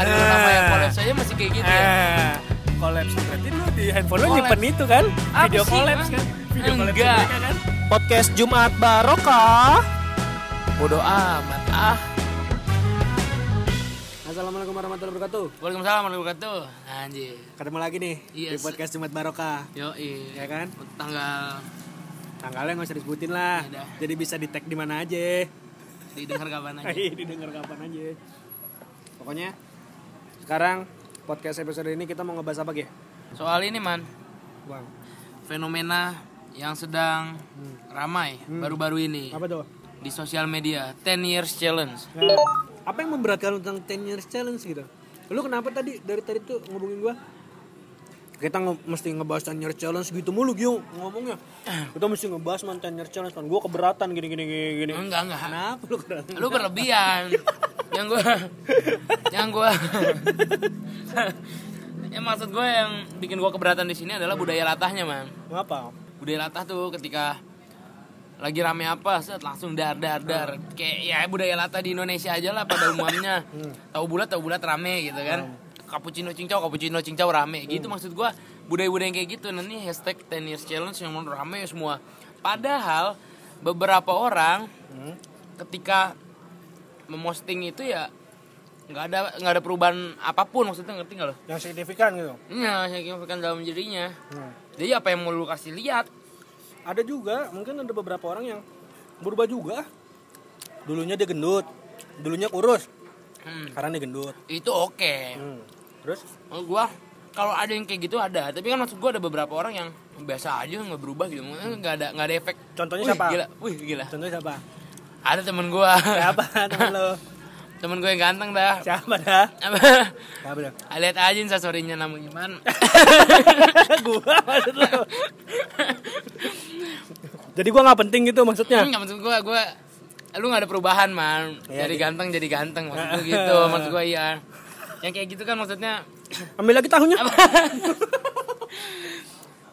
ada nama yang collab saja masih kayak gitu ya. Eh, collabs berarti lu di handphone lu nyimpen itu kan? Apa Video Hah? kan? Video mereka kan? Podcast Jumat Barokah. Bodoh amat ah. Assalamualaikum warahmatullahi wabarakatuh. Waalaikumsalam warahmatullahi wabarakatuh. Anjir. Ketemu lagi nih Iya, di podcast Jumat Barokah. Yo, Ya kan? Tanggal Tanggalnya nggak usah disebutin lah. Iya dah. Jadi bisa di tag di mana aja. didengar kapan aja. Iya, didengar kapan aja. Pokoknya sekarang podcast episode ini kita mau ngebahas apa, Ge? Soal ini man, Bang. fenomena yang sedang ramai baru-baru ini Apa tuh? di sosial media 10 years challenge. Nah, apa yang memberatkan tentang 10 years challenge gitu? Lu kenapa tadi dari tadi tuh ngomongin gua? Kita nge- mesti ngebahas 10 years challenge gitu mulu Gio ngomongnya. Kita mesti ngebahas man 10 years challenge kan. Gua keberatan gini gini gini. Enggak enggak. Kenapa lu keberatan? Lu berlebihan. yang gua yang gua ya maksud gue yang bikin gua keberatan di sini adalah budaya latahnya man Ngapa? budaya latah tuh ketika lagi rame apa set langsung dar dar dar kayak ya budaya latah di Indonesia aja lah pada umumnya. Tahu bulat tahu bulat rame gitu kan. Cappuccino cincau cappuccino cincau rame. Gitu maksud gua budaya-budaya yang kayak gitu. Nanti hashtag 10 years challenge yang rame semua. Padahal beberapa orang Hmm. ketika memosting itu ya nggak ada nggak ada perubahan apa pun maksudnya ngerti nggak lo? Yang signifikan gitu. Iya, signifikan dalam dirinya. Hmm. Jadi apa yang mau lu kasih lihat? Ada juga, mungkin ada beberapa orang yang berubah juga. Dulunya dia gendut, dulunya kurus, Hmm, sekarang dia gendut. itu oke. Hmm. Terus? Menurut gua kalau ada yang kayak gitu ada, tapi kan maksud gua ada beberapa orang yang biasa aja nggak berubah gitu, nggak ada nggak ada efek. Contohnya Wih, siapa? Gila, wih gila. Contohnya siapa? Ada temen gua, Siapa temen lo? temen gua yang ganteng dah. Siapa dah? Apa? Siapa dah? Lihat aja instastorynya namanya gimana. gua maksud lo. Jadi gua nggak penting gitu maksudnya. Enggak maksud gua, gua lu nggak ada perubahan man. Iya, Jadi gitu. ganteng jadi ganteng maksud gua gitu, maksud gua iya. Yang kayak gitu kan maksudnya Ambil lagi tahunya.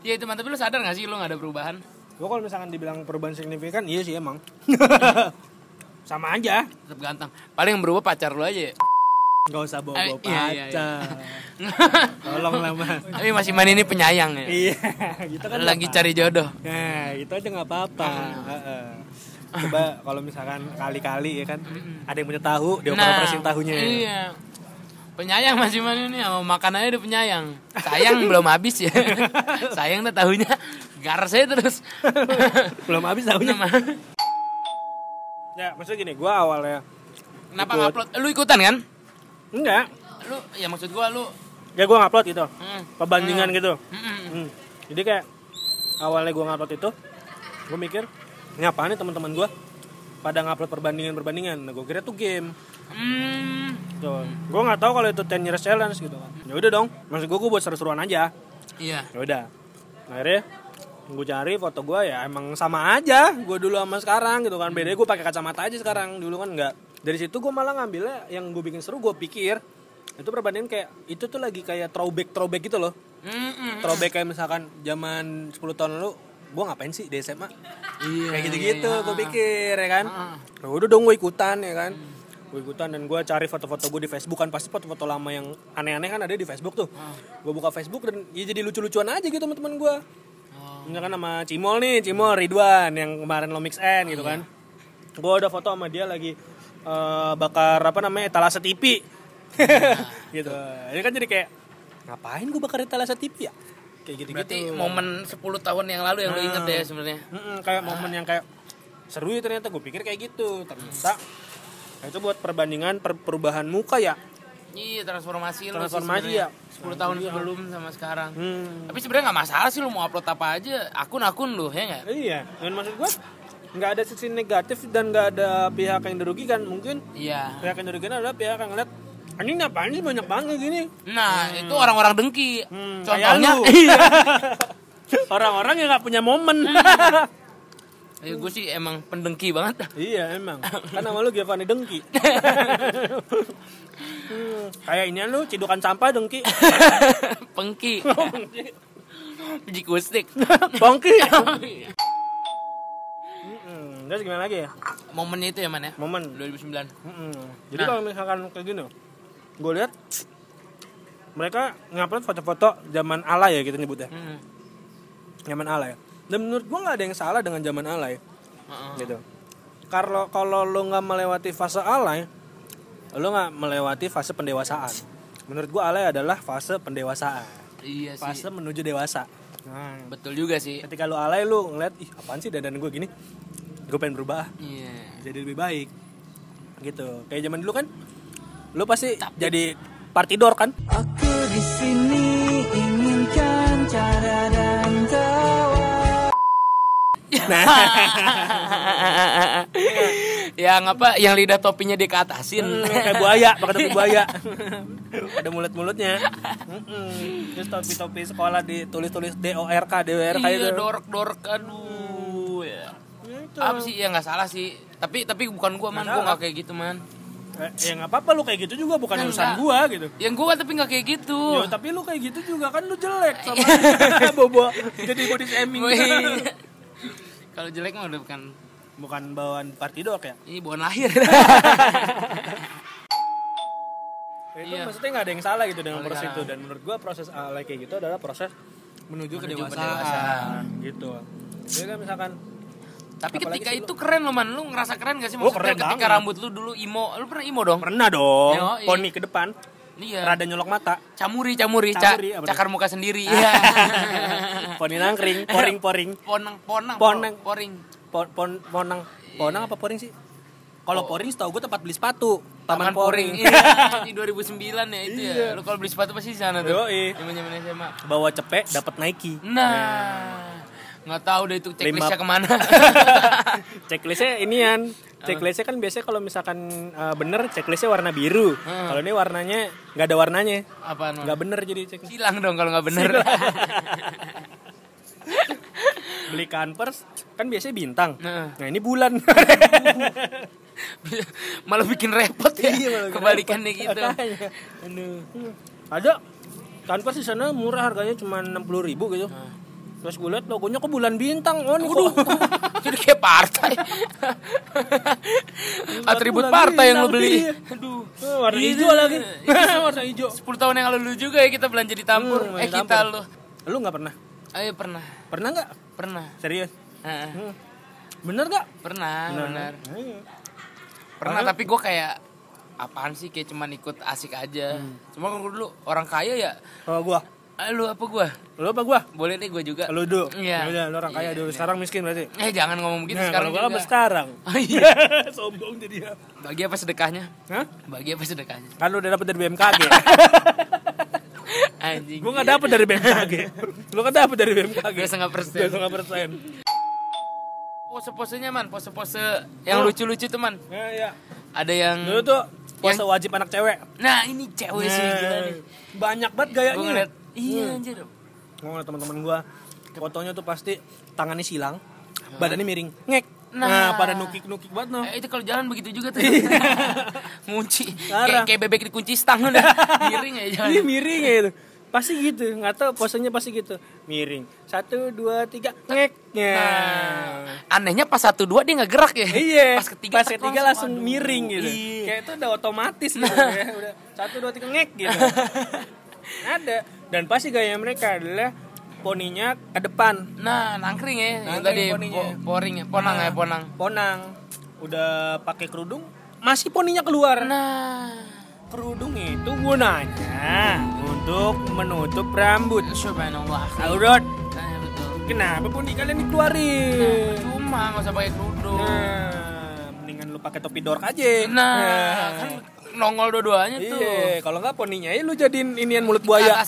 Ya itu man, tapi lu sadar gak sih lu gak ada perubahan? Gua kalau misalkan dibilang perubahan signifikan, iya sih emang. Sama aja. Tetap ganteng. Paling yang berubah pacar lu aja. ya. Gak usah bawa-bawa Eh, iya, iya, iya. pacar. Tolong lah mas. Tapi masih man ini penyayang ya. iya, gitu kan. Lagi apa? cari jodoh. Nah, itu aja nggak apa-apa. Heeh. Coba kalau misalkan kali-kali ya kan, ada yang punya tahu, dia operasi tahunya. Iya. Penyayang masih man ini sama makanannya udah penyayang. Sayang belum habis ya. Sayang tuh tahunya garas aja terus. Belum habis tahunya. Ya, maksudnya gini, gua awalnya Kenapa Ikut. ngupload? Lu ikutan kan? enggak. Lu ya maksud gua lu Ya gua ngupload gitu. hmm, Perbandingan gitu. hmm, Hmm. Jadi kayak awalnya gua ngupload itu, gua mikir, ini apaan nih teman-teman gua pada ngupload perbandingan-perbandingan. Nah, gua kira tuh game. hmm. Tuh. Gua nggak tahu kalau itu 10 years challenge gitu kan. Ya udah dong. Maksud gua gua buat seru-seruan aja. Iya. ya udah akhirnya gue cari foto gue ya emang sama aja. Gue dulu sama sekarang gitu kan. Bedanya gue pakai kacamata aja sekarang. Dulu kan enggak dari situ gue malah ngambilnya yang gue bikin seru gue pikir. Itu perbandingan kayak itu tuh lagi kayak throwback throwback gitu loh. Throwback kayak misalkan zaman 10 tahun lalu gue ngapain sih di SMA Iya. kayak gitu-gitu iya, gue iya. pikir ya kan? Ah. Ya udah dong gue ikutan ya kan? Gue ikutan dan gue cari foto-foto gue di Facebook kan. Pasti foto-foto lama yang aneh-aneh kan ada di Facebook tuh. Gue buka Facebook dan ya jadi lucu-lucuan aja gitu teman-teman gue. Misalkan sama Cimol nih, Cimol Ridwan yang kemarin lo mix N gitu kan. Gue ada foto sama dia lagi eh, bakar apa namanya etalase TV. gitu. Ini kan jadi kayak ngapain gue bakar etalase TV ya? Kayak gitu-gitu. Berarti momen 10 tahun yang lalu yang lu inget ya sebenarnya. Kayak momen yang kayak seru ya ternyata gue pikir kayak gitu. Ternyata nah itu buat perbandingan per- perubahan muka ya. Iya transformasi lu Transformasi sih ya. sebenarnya. 10 tahun sebelum sama sekarang. Hmm. Tapi sebenarnya nggak masalah sih lu mau upload apa aja, akun-akun lu ya nggak? Iya, dan maksud gue nggak ada sisi negatif dan nggak ada pihak yang dirugikan. Mungkin Iya. pihak yang dirugikan adalah pihak yang ngeliat anjing apaan sih banyak banget gini Nah itu orang-orang dengki. Hmm, Contohnya, iya. orang-orang yang nggak punya momen Ya, gue sih emang pendengki banget. iya emang kan nama lu Giovanni Dengki Hmm, kayak ini lu cidukan sampah Dengki Pengki. Jikustik. Bongki Hmm, terus gimana lagi ya Momennya itu ya man ya? momen 2009. Mm-mm. jadi Nah. kalau misalkan kayak gini gue lihat mereka ngupload foto-foto zaman alay ya kita nyebutnya Hmm. zaman alay dan menurut gue nggak ada yang salah dengan zaman alay Heeh. gitu kalau kalau lo nggak melewati fase alay lo nggak melewati fase pendewasaan menurut gue alay adalah fase pendewasaan Iya sih. fase menuju dewasa nah, Betul juga sih. ketika lo alay lo ngeliat ih apaan sih dandan gue gini gue pengen berubah Iya. jadi lebih baik gitu kayak zaman dulu kan lo pasti jadi partidor kan Aku di sini inginkan cara dan. yang apa? Yang lidah topinya dikeatasin. Hmm, kayak buaya pakai topi buaya ada mulut mulutnya terus topi topi sekolah ditulis-tulis DORK DORK itu iya, dork-dork aduh ya. Itu. Apa sih ya nggak salah sih. Tapi tapi bukan gua man, gua nggak kayak gitu man. Eh, ya nggak apa-apa lu kayak gitu juga bukan Kan urusan gua gitu Yang gua tapi nggak kayak gitu. Yo, tapi lu kayak gitu juga kan lu jelek sama bobo jadi body shaming. Kalau jelek mah udah bukan bukan bawaan partidor ya ini bawaan lahir. itu Iya. maksudnya nggak ada yang salah gitu dengan proses itu dan menurut gua proses alay kayak gitu adalah proses menuju, Menuju kedewasaan kedewasaan. gitu jadi kan misalkan Tapi Apalagi ketika itu keren loh man, lu ngerasa keren gak sih Oh, maksudnya keren ketika banget. rambut lu dulu imo, lu pernah imo dong? pernah dong Yoi. poni ke depan Iya. rada nyolok mata Camuri, camuri, ca- Camuri, tuh? cakar muka sendiri. Iya. poni nangkring poring poring ponang, ponang, Ponang. poring. pon pon ponang ponang apa poring sih kalau Oh. poring setahu gue tempat beli sepatu taman, Taman poring, Iya, di 2009 ya itu Iya. ya. Lu kalau beli sepatu pasti di sana tuh. Yoi. Zaman-zaman SMA. bawa cepet dapat Nike Nah, nggak tahu deh itu checklistnya ke mana. checklistnya inian checklistnya kan biasanya kalau misalkan uh, bener checklistnya warna biru Hmm. kalau ini warnanya nggak ada warnanya Apaan? Man? nggak bener jadi checklist Silang dong kalau nggak bener. beli kanvas kan biasanya bintang Nah. nah ini bulan malah bikin repot ya. Iya, Kebalikannya repot. gitu. Aduh. ada kanvas di sana murah harganya cuma enam puluh ribu gitu terus gue liat logonya kok bulan bintang oh ini Waduh, kok jadi kayak partai. Atribut bulan partai yang lo beli. iya. Aduh. Oh, warna Itu- hijau lagi itu warna hijau 10 tahun yang lalu juga ya kita belanja di Tampur. Hmm, eh kita lo. lu nggak pernah Ayo pernah. pernah nggak Pernah. serius Heeh. Hmm. bener nggak Pernah, benar. Iya. Pernah tapi gue kayak apaan sih kayak cuman ikut asik aja. Hmm. Cuma kan gua dulu orang kaya ya. gua Ah, lu apa gua? lu apa gua Boleh deh gua juga. lu dulu Iya. Udah, lu orang kaya Iya, dulu iya. sekarang miskin berarti Eh jangan ngomong begitu nah, sekarang kalau gua apa sekarang Oh, iya. sombong jadi ya Bagi apa sedekahnya? Hah? Bagi apa sedekahnya? kan lu udah dapet dari BMKG Anjing. gua nggak dapet dari BMKG lu kan dapet dari BMKG Dua setengah persen. dua setengah persen Pose-posenya man, pose-pose yang lucu-lucu tuh man. ya ya Ada yang dulu tuh puasa Yang- wajib anak cewek Nah, ini cewek sih Nah, gila nih. banyak banget Gua gayanya ngeliat, iya Hmm. anjir. Ngeliat teman-teman gua fotonya tuh pasti tangannya silang badannya miring ngek nah, Nah. pada nukik nukik banget no Eh, itu kalau jalan begitu juga tuh. Ngunci. Kayak, kayak bebek dikunci stang udah. Miring ya jalan. Iya miring ya itu. Pasti gitu, nggak tahu posenya pasti gitu. Miring. Satu, dua, tiga, ngek. Nah, anehnya pas satu dua dia nggak gerak ya. Iya. Pas ketiga, pas ketiga langsung aduh. miring gitu. Iya. Kayak itu udah otomatis gitu ya. Udah satu, dua, tiga, ngek gitu. Ada. Dan pasti gaya mereka adalah poninya ke depan. Nah, nangkring ya. Yang Nangkring tadi poninya. po- poring ya, ponang Nah, ya, ponang. Ponang. Udah pakai kerudung, masih poninya keluar. Nah, Kerudung itu gunanya untuk menutup rambut. subhanallah. Aurat. Nah, betul. Kenapa poni kalian dikeluarin? Cuma nggak usah pakai kerudung. Nah, mendingan lu pakai topi dork aja. Nah, kan nongol dua-duanya tuh. Iya, kalau nggak poninya ya lu jadiin inian mulut buaya.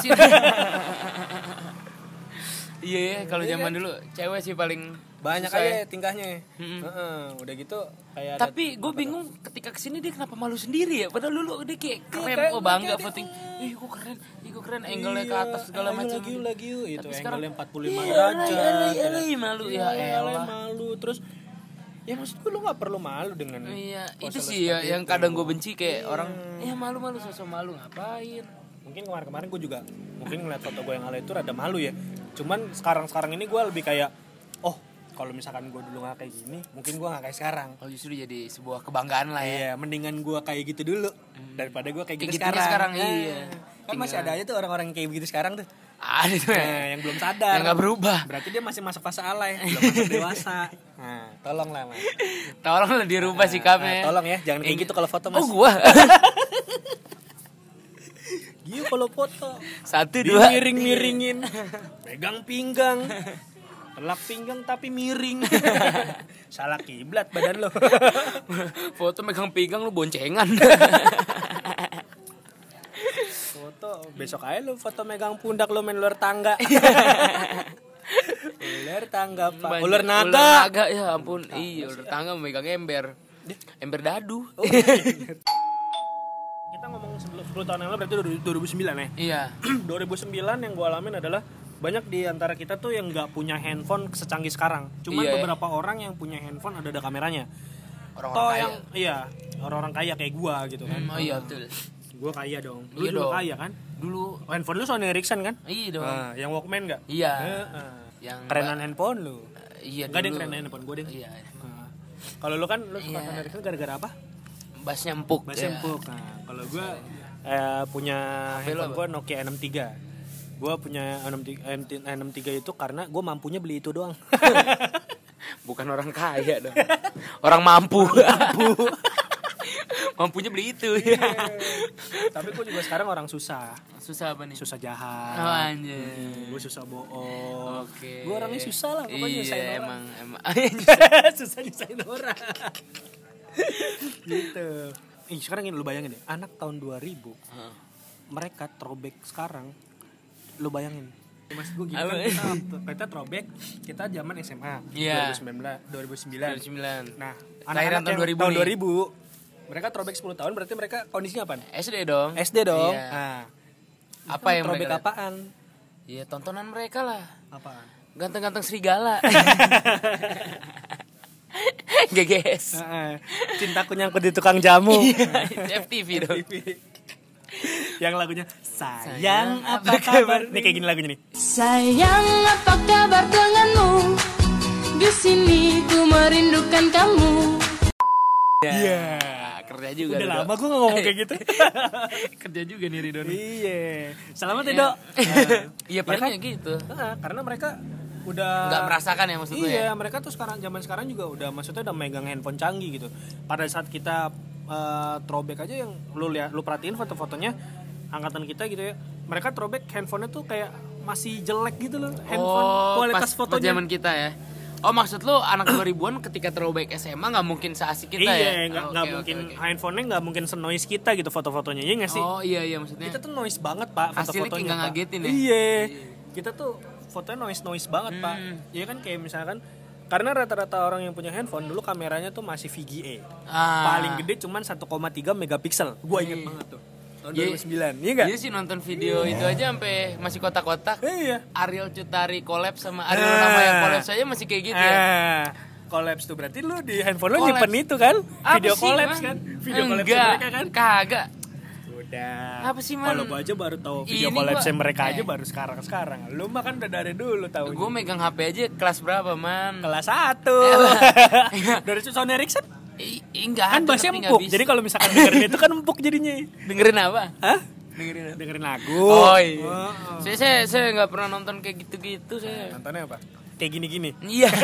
Iya, ya, kalau Iya zaman dulu cewek sih paling Banyak aja ya. tingkahnya. Heeh, udah gitu kayak Tapi gue bingung ketika ke sini dia kenapa malu sendiri ya? Padahal dulu dia kayak keren, kayak- oh bangga foting. Ih gue keren, ih gue keren, angle-nya ke Iya, atas segala macam. Lagi lagi itu Tapi sekarang angle 45 iya, derajat. alay, malu Iya, ya elah. malu terus ya maksud gue lu gak perlu malu dengan Iya, itu sih ya yang itu. kadang gue benci kayak orang, ya malu-malu sosok malu ngapain? mungkin kemarin-kemarin gue juga mungkin ngeliat foto gue yang alay itu rada malu ya cuman sekarang-sekarang ini gue lebih kayak oh kalau misalkan gue dulu nggak kayak gini mungkin gue nggak kayak sekarang Oh justru jadi sebuah kebanggaan lah ya. Iya, mendingan gue kayak gitu dulu daripada gue kayak Kayak gitu sekarang. sekarang, Nah, iya. Kan masih ada aja tuh orang-orang yang kayak begitu sekarang tuh. Ada tuh ya. Nah, yang belum sadar. Yang nggak berubah. Berarti dia masih masa fase alay, belum masuk dewasa. Nah, tolong lah, Mas. Tolong lah dirubah sikapnya. Nah, tolong ya, jangan kayak gitu kalau foto, Mas. Oh gua. Gila kalau foto. Satu dua. Miring-miringin. Pegang pinggang. Telak pinggang tapi miring. Salah kiblat badan lo. Foto megang pinggang lu boncengan. foto besok aja lu foto megang pundak lu main luar tangga. Ular tangga, Pak. Banyak- Ular naga. Ular naga ya ampun. Iya, ular tangga megang ember. Ember dadu. Kita ngomong sebelum 10 tahun yang lalu berarti 2009 ya. Iya. 2009 yang gue alamin adalah banyak di antara kita tuh yang nggak punya handphone secanggih sekarang. Cuman Iya. beberapa orang yang punya handphone ada ada kameranya. Orang-orang kaya. yang iya orang-orang kaya kayak gua gitu kan. Hmm, oh iya betul. Gua kaya dong. Lu Iya dulu dong. kaya kan? Dulu Oh, handphone lu Sony Ericsson kan? iya dong. Nah, yang Walkman nggak? Iya. Heeh. Yang Kerenan handphone lu. Iya Enggak ada yang dulu. keren handphone gua deh. Iya. Nah, Kalau lu kan lu suka Iya. Sony Ericsson gara-gara apa? Bassnya empuk. Bahasa ya. empuk. Nah, kalau gua eh, punya HP handphone gua Nokia 63. Gua punya 63, N63 itu karena gua mampunya beli itu doang. Bukan orang kaya dong. orang mampu. mampu. Mampunya beli itu ya. Tapi gua juga sekarang orang susah. Susah apa nih? Susah jahat. Oh, anjir. Gue susah bohong. Oke. Gue orangnya susah lah pokoknya iya, nyusahin orang. emang emang susah nyusahin orang. gitu. Ih, sekarang ini lu bayangin deh, anak tahun 2000 Hah. mereka throwback sekarang lu bayangin Mas gue gitu kan kita, kita throwback kita zaman SMA Iya. 2019 2009 2009. nah anak-anak tahun yang 2000 tahun nih. 2000 mereka throwback 10 tahun berarti mereka kondisinya apa SD dong. SD dong Iya. nah Apa yang throwback mereka apaan Iya, tontonan mereka lah. apaan Ganteng-ganteng serigala. GGS. Heeh. cintaku nyangkut di tukang jamu Iya, FTV dong. yang lagunya Sayang, sayang apa kabar kabar? nih kayak gini lagunya nih Sayang, apa kabar denganmu? Di sini ku merindukan kamu. Iya. Kerja juga. udah lama gue gak ngomong kayak gitu Kerja juga nih Ridho. iya selamat ya Iya. dok Iya, paling kan? ya gitu. Nah, karena mereka udah Nggak merasakan ya maksud lu iya ya? mereka tuh sekarang zaman sekarang juga udah maksudnya udah megang handphone canggih gitu pada saat kita throwback aja yang lu lihat lu perhatiin foto-fotonya angkatan kita gitu ya mereka throwback handphonenya tuh kayak masih jelek gitu loh handphone kualitas pas, pas fotonya zaman kita ya. Oh maksud lu anak 2000-an ketika throwback SMA nggak mungkin seasik kita iya ya? nggak Oh, nggak oke, mungkin oke. handphonenya nggak mungkin senoise kita gitu foto-fotonya iya nggak sih Oh iya iya maksudnya. kita tuh noise banget pak Hasilnya foto-fotonya Pak. ngagetin ya? iya kita tuh fotonya noise noise banget pak Hmm. iya kan kayak misalkan karena rata-rata orang yang punya handphone dulu kameranya tuh masih VGA Ah. paling gede cuman 1,3 megapiksel gua inget banget tuh tahun Iya. 2009 iya nggak Iya sih nonton video itu aja sampai masih kotak-kotak. iya Ariel Cutari collab sama Ariel nama yang collab saja masih kayak gitu ya. ah collapse tuh berarti lu di handphone lu nyimpen itu kan Apa video sih, collapse Man? kan video collapse Enggak, mereka kan Kagak. udah Apa sih, Man? kalau gua aja baru tahu video collapse gua- mereka aja eh. baru sekarang sekarang lu mah kan udah dari dulu tahu Gue megang HP aja kelas berapa man? kelas 1 dari Sony Ericsson I- enggak kan ada, bahasnya empuk jadi kalau misalkan dengerin itu kan empuk jadinya dengerin apa? Hah? Dengerin apa? dengerin lagu Oh iya. Oh, oh. Saya saya saya nggak pernah nonton kayak gitu-gitu saya. nontonnya apa kayak gini-gini Iya.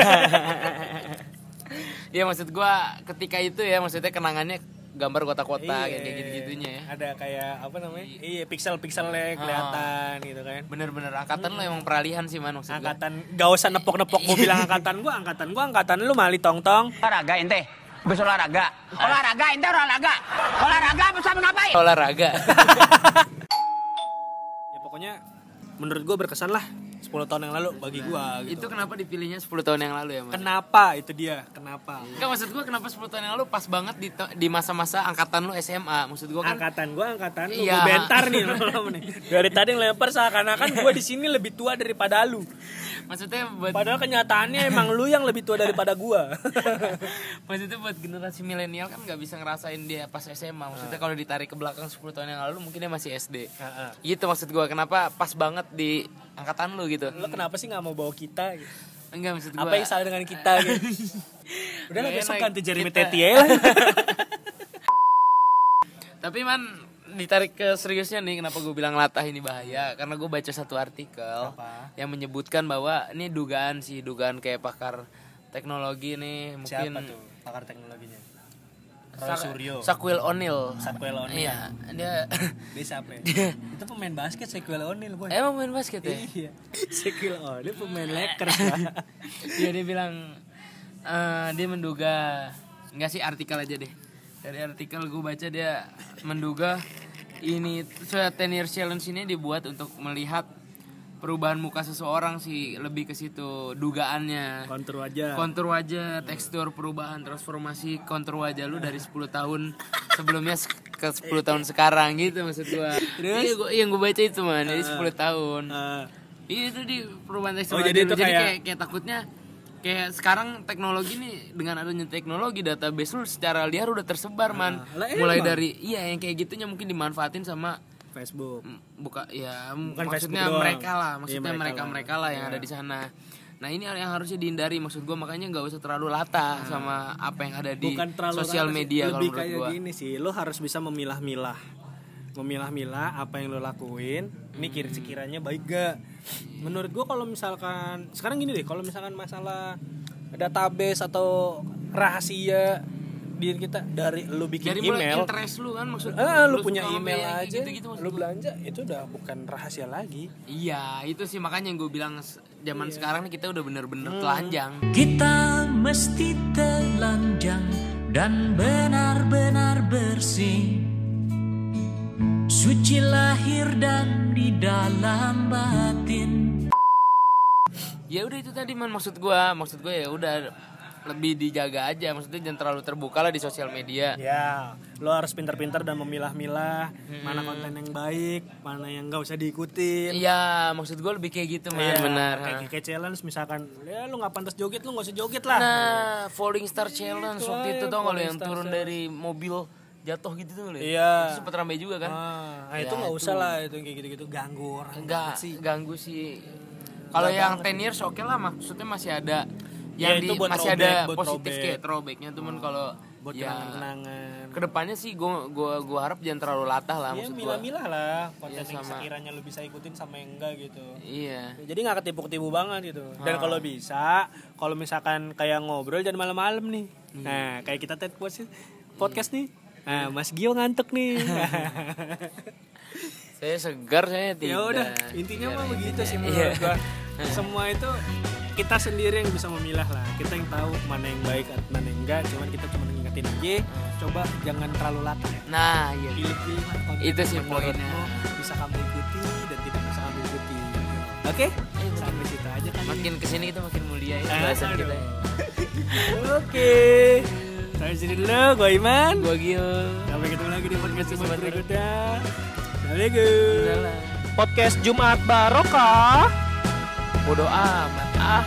Iya maksud gua ketika itu ya maksudnya kenangannya gambar kotak-kotak Iya. kayak gitu-gitunya ya. ada kayak apa namanya iya pixel-pixelnya kelihatan gitu kan Bener-bener angkatan lo emang peralihan sih man maksud gua. angkatan gak usah nepok-nepok mau bilang angkatan gua angkatan gua angkatan lu mali tong-tong olahraga ente habis olahraga olahraga ente olahraga olahraga bersama ngapain Olahraga. ya pokoknya menurut gua berkesan lah 10 tahun yang lalu bagi gua itu gitu. kenapa dipilihnya 10 tahun yang lalu ya man? kenapa itu dia kenapa Enggak maksud gua kenapa 10 tahun yang lalu pas banget di di masa-masa angkatan lu SMA. Maksud gua kan angkatan gua angkatan lu Iya. gua bentar nih lama-lama nih. dari tadi ngelempar seakan-akan gua di sini lebih tua daripada lu maksudnya buat padahal kenyataannya emang lu yang lebih tua daripada gua maksudnya buat generasi milenial kan nggak bisa ngerasain dia pas SMA. Maksudnya kalau ditarik ke belakang 10 tahun yang lalu mungkin dia masih SD. Heeh. Gitu maksud gua kenapa pas banget di angkatan lu gitu. lu kenapa sih nggak mau bawa kita gitu? Enggak maksud gua. Apa yang salah dengan kita gitu? Udah lah besok ganti Jeremy kita. Teti aja lah. Tapi man ditarik ke seriusnya nih kenapa gue bilang latah ini bahaya karena gue baca satu artikel Apa? yang menyebutkan bahwa ini dugaan sih dugaan kayak pakar teknologi nih mungkin Siapa tuh pakar teknologinya? Roy Suryo. Samuel O'Neil Samuel O'Neil. iya dia Dia siapa? ya? Itu pemain basket Shaquille O'Neal boy. emang main basket ya Iya. Shaquille O'Neal pemain Lakers lah. Iya dia bilang eh, dia menduga nggak sih artikel aja deh dari artikel gue baca dia menduga ini so, 10 years challenge ini dibuat untuk melihat perubahan muka seseorang sih lebih ke situ dugaannya. Kontur aja. kontur wajah tekstur perubahan transformasi kontur wajah lu dari 10 tahun sebelumnya se- ke 10 tahun sekarang gitu maksud gua. Iya gua yang gue baca itu man dari 10 tahun. Eh, Iya itu di perubahan tekstur Oh, wajah jadi itu jadi kayak- kayak, kayak takutnya kayak sekarang teknologi nih dengan adanya teknologi database lu secara liar udah tersebar man lah mulai emang. dari iya yang kayak gitunya mungkin dimanfaatin sama Facebook. buka ya Bukan maksudnya Facebook doang. mereka lah Iya, maksudnya mereka mereka lah. mereka lah yang ada di sana nah ini yang harusnya dihindari maksud gua makanya nggak usah terlalu latah sama apa yang ada di Nah. Sosial media kalau lebih menurut kayak gua gini sih lo harus bisa memilah-milah memilah-milah apa yang lo lakuin ini kira sekiranya baik gak. Menurut gua kalau misalkan sekarang gini deh kalau misalkan masalah database atau rahasia diri kita dari lo bikin dari email interest lu kan maksud ah lu lu punya email aja. gitu-gitu maksud lu belanja itu udah bukan rahasia lagi. Iya itu sih makanya yang gue bilang zaman Iya. sekarang nih kita udah bener-bener Hmm. telanjang. Kita mesti telanjang dan benar-benar bersih Suci lahir dan di dalam batin ya udah itu tadi man maksud gua maksud gue ya udah lebih dijaga aja maksudnya jangan terlalu terbuka lah di sosial media Ya, lo harus pintar-pintar dan memilah-milah Hmm. mana konten yang baik, mana yang gak usah diikutin. iya maksud gue lebih kayak gitu man Iya, benar Kayak, ha. kayak challenge misalkan, ya lu nggak pantas joget, lu nggak usah joget lah. nah falling star challenge Itu waktu itu tau nggak lo Falling yang turun Challenge. dari mobil jatuh gitu tuh lo Iya. itu sempet ramai juga kan Ah, nah Ya, itu nggak usah itu. lah itu kayak gitu-gitu ganggu orang. enggak sih. ganggu sih kalau yang 10 years oke lah maksudnya masih ada Ya, yang itu di, buat masih throwback, ada buat positif throwback. kayak throwbacknya tuh men kalau Buat ya kenangan-kenangan. ke depannya sih gue gua gua harap jangan terlalu latah lah Ya maksud gue milah-milah lah konten yang sama. sekiranya lu bisa ikutin sama yang enggak gitu. iya Jadi nggak ketipu-ketipu banget gitu. Ah. Dan kalau bisa, kalau misalkan kayak ngobrol jangan malam-malam nih. Hmm. Nah, kayak kita podcast, podcast nih. Nah, Mas Gio ngantuk nih. saya segar saya tidak ya udah, intinya mah begitu sih Iya. menurut gua. Semua itu kita sendiri yang bisa memilah lah. Kita yang tahu mana yang baik atau mana yang enggak. Cuman kita cuma ngingetin aja. Coba jangan terlalu latah ya. nah iya Pilih-pilih Itu sih poinnya. Bisa kamu ikuti dan tidak bisa kamu ikuti. Oke? Sampai situ aja kan. makin ke sini kita makin mulia itu Ah, bahasan aduh. kita ya. Oke. Sampai sini dulu, gue Iman. gua Gio Sampai ketemu lagi di podcast Jumat berikutnya. Assalamualaikum. Podcast Jumat Barokah. bodoh amat ah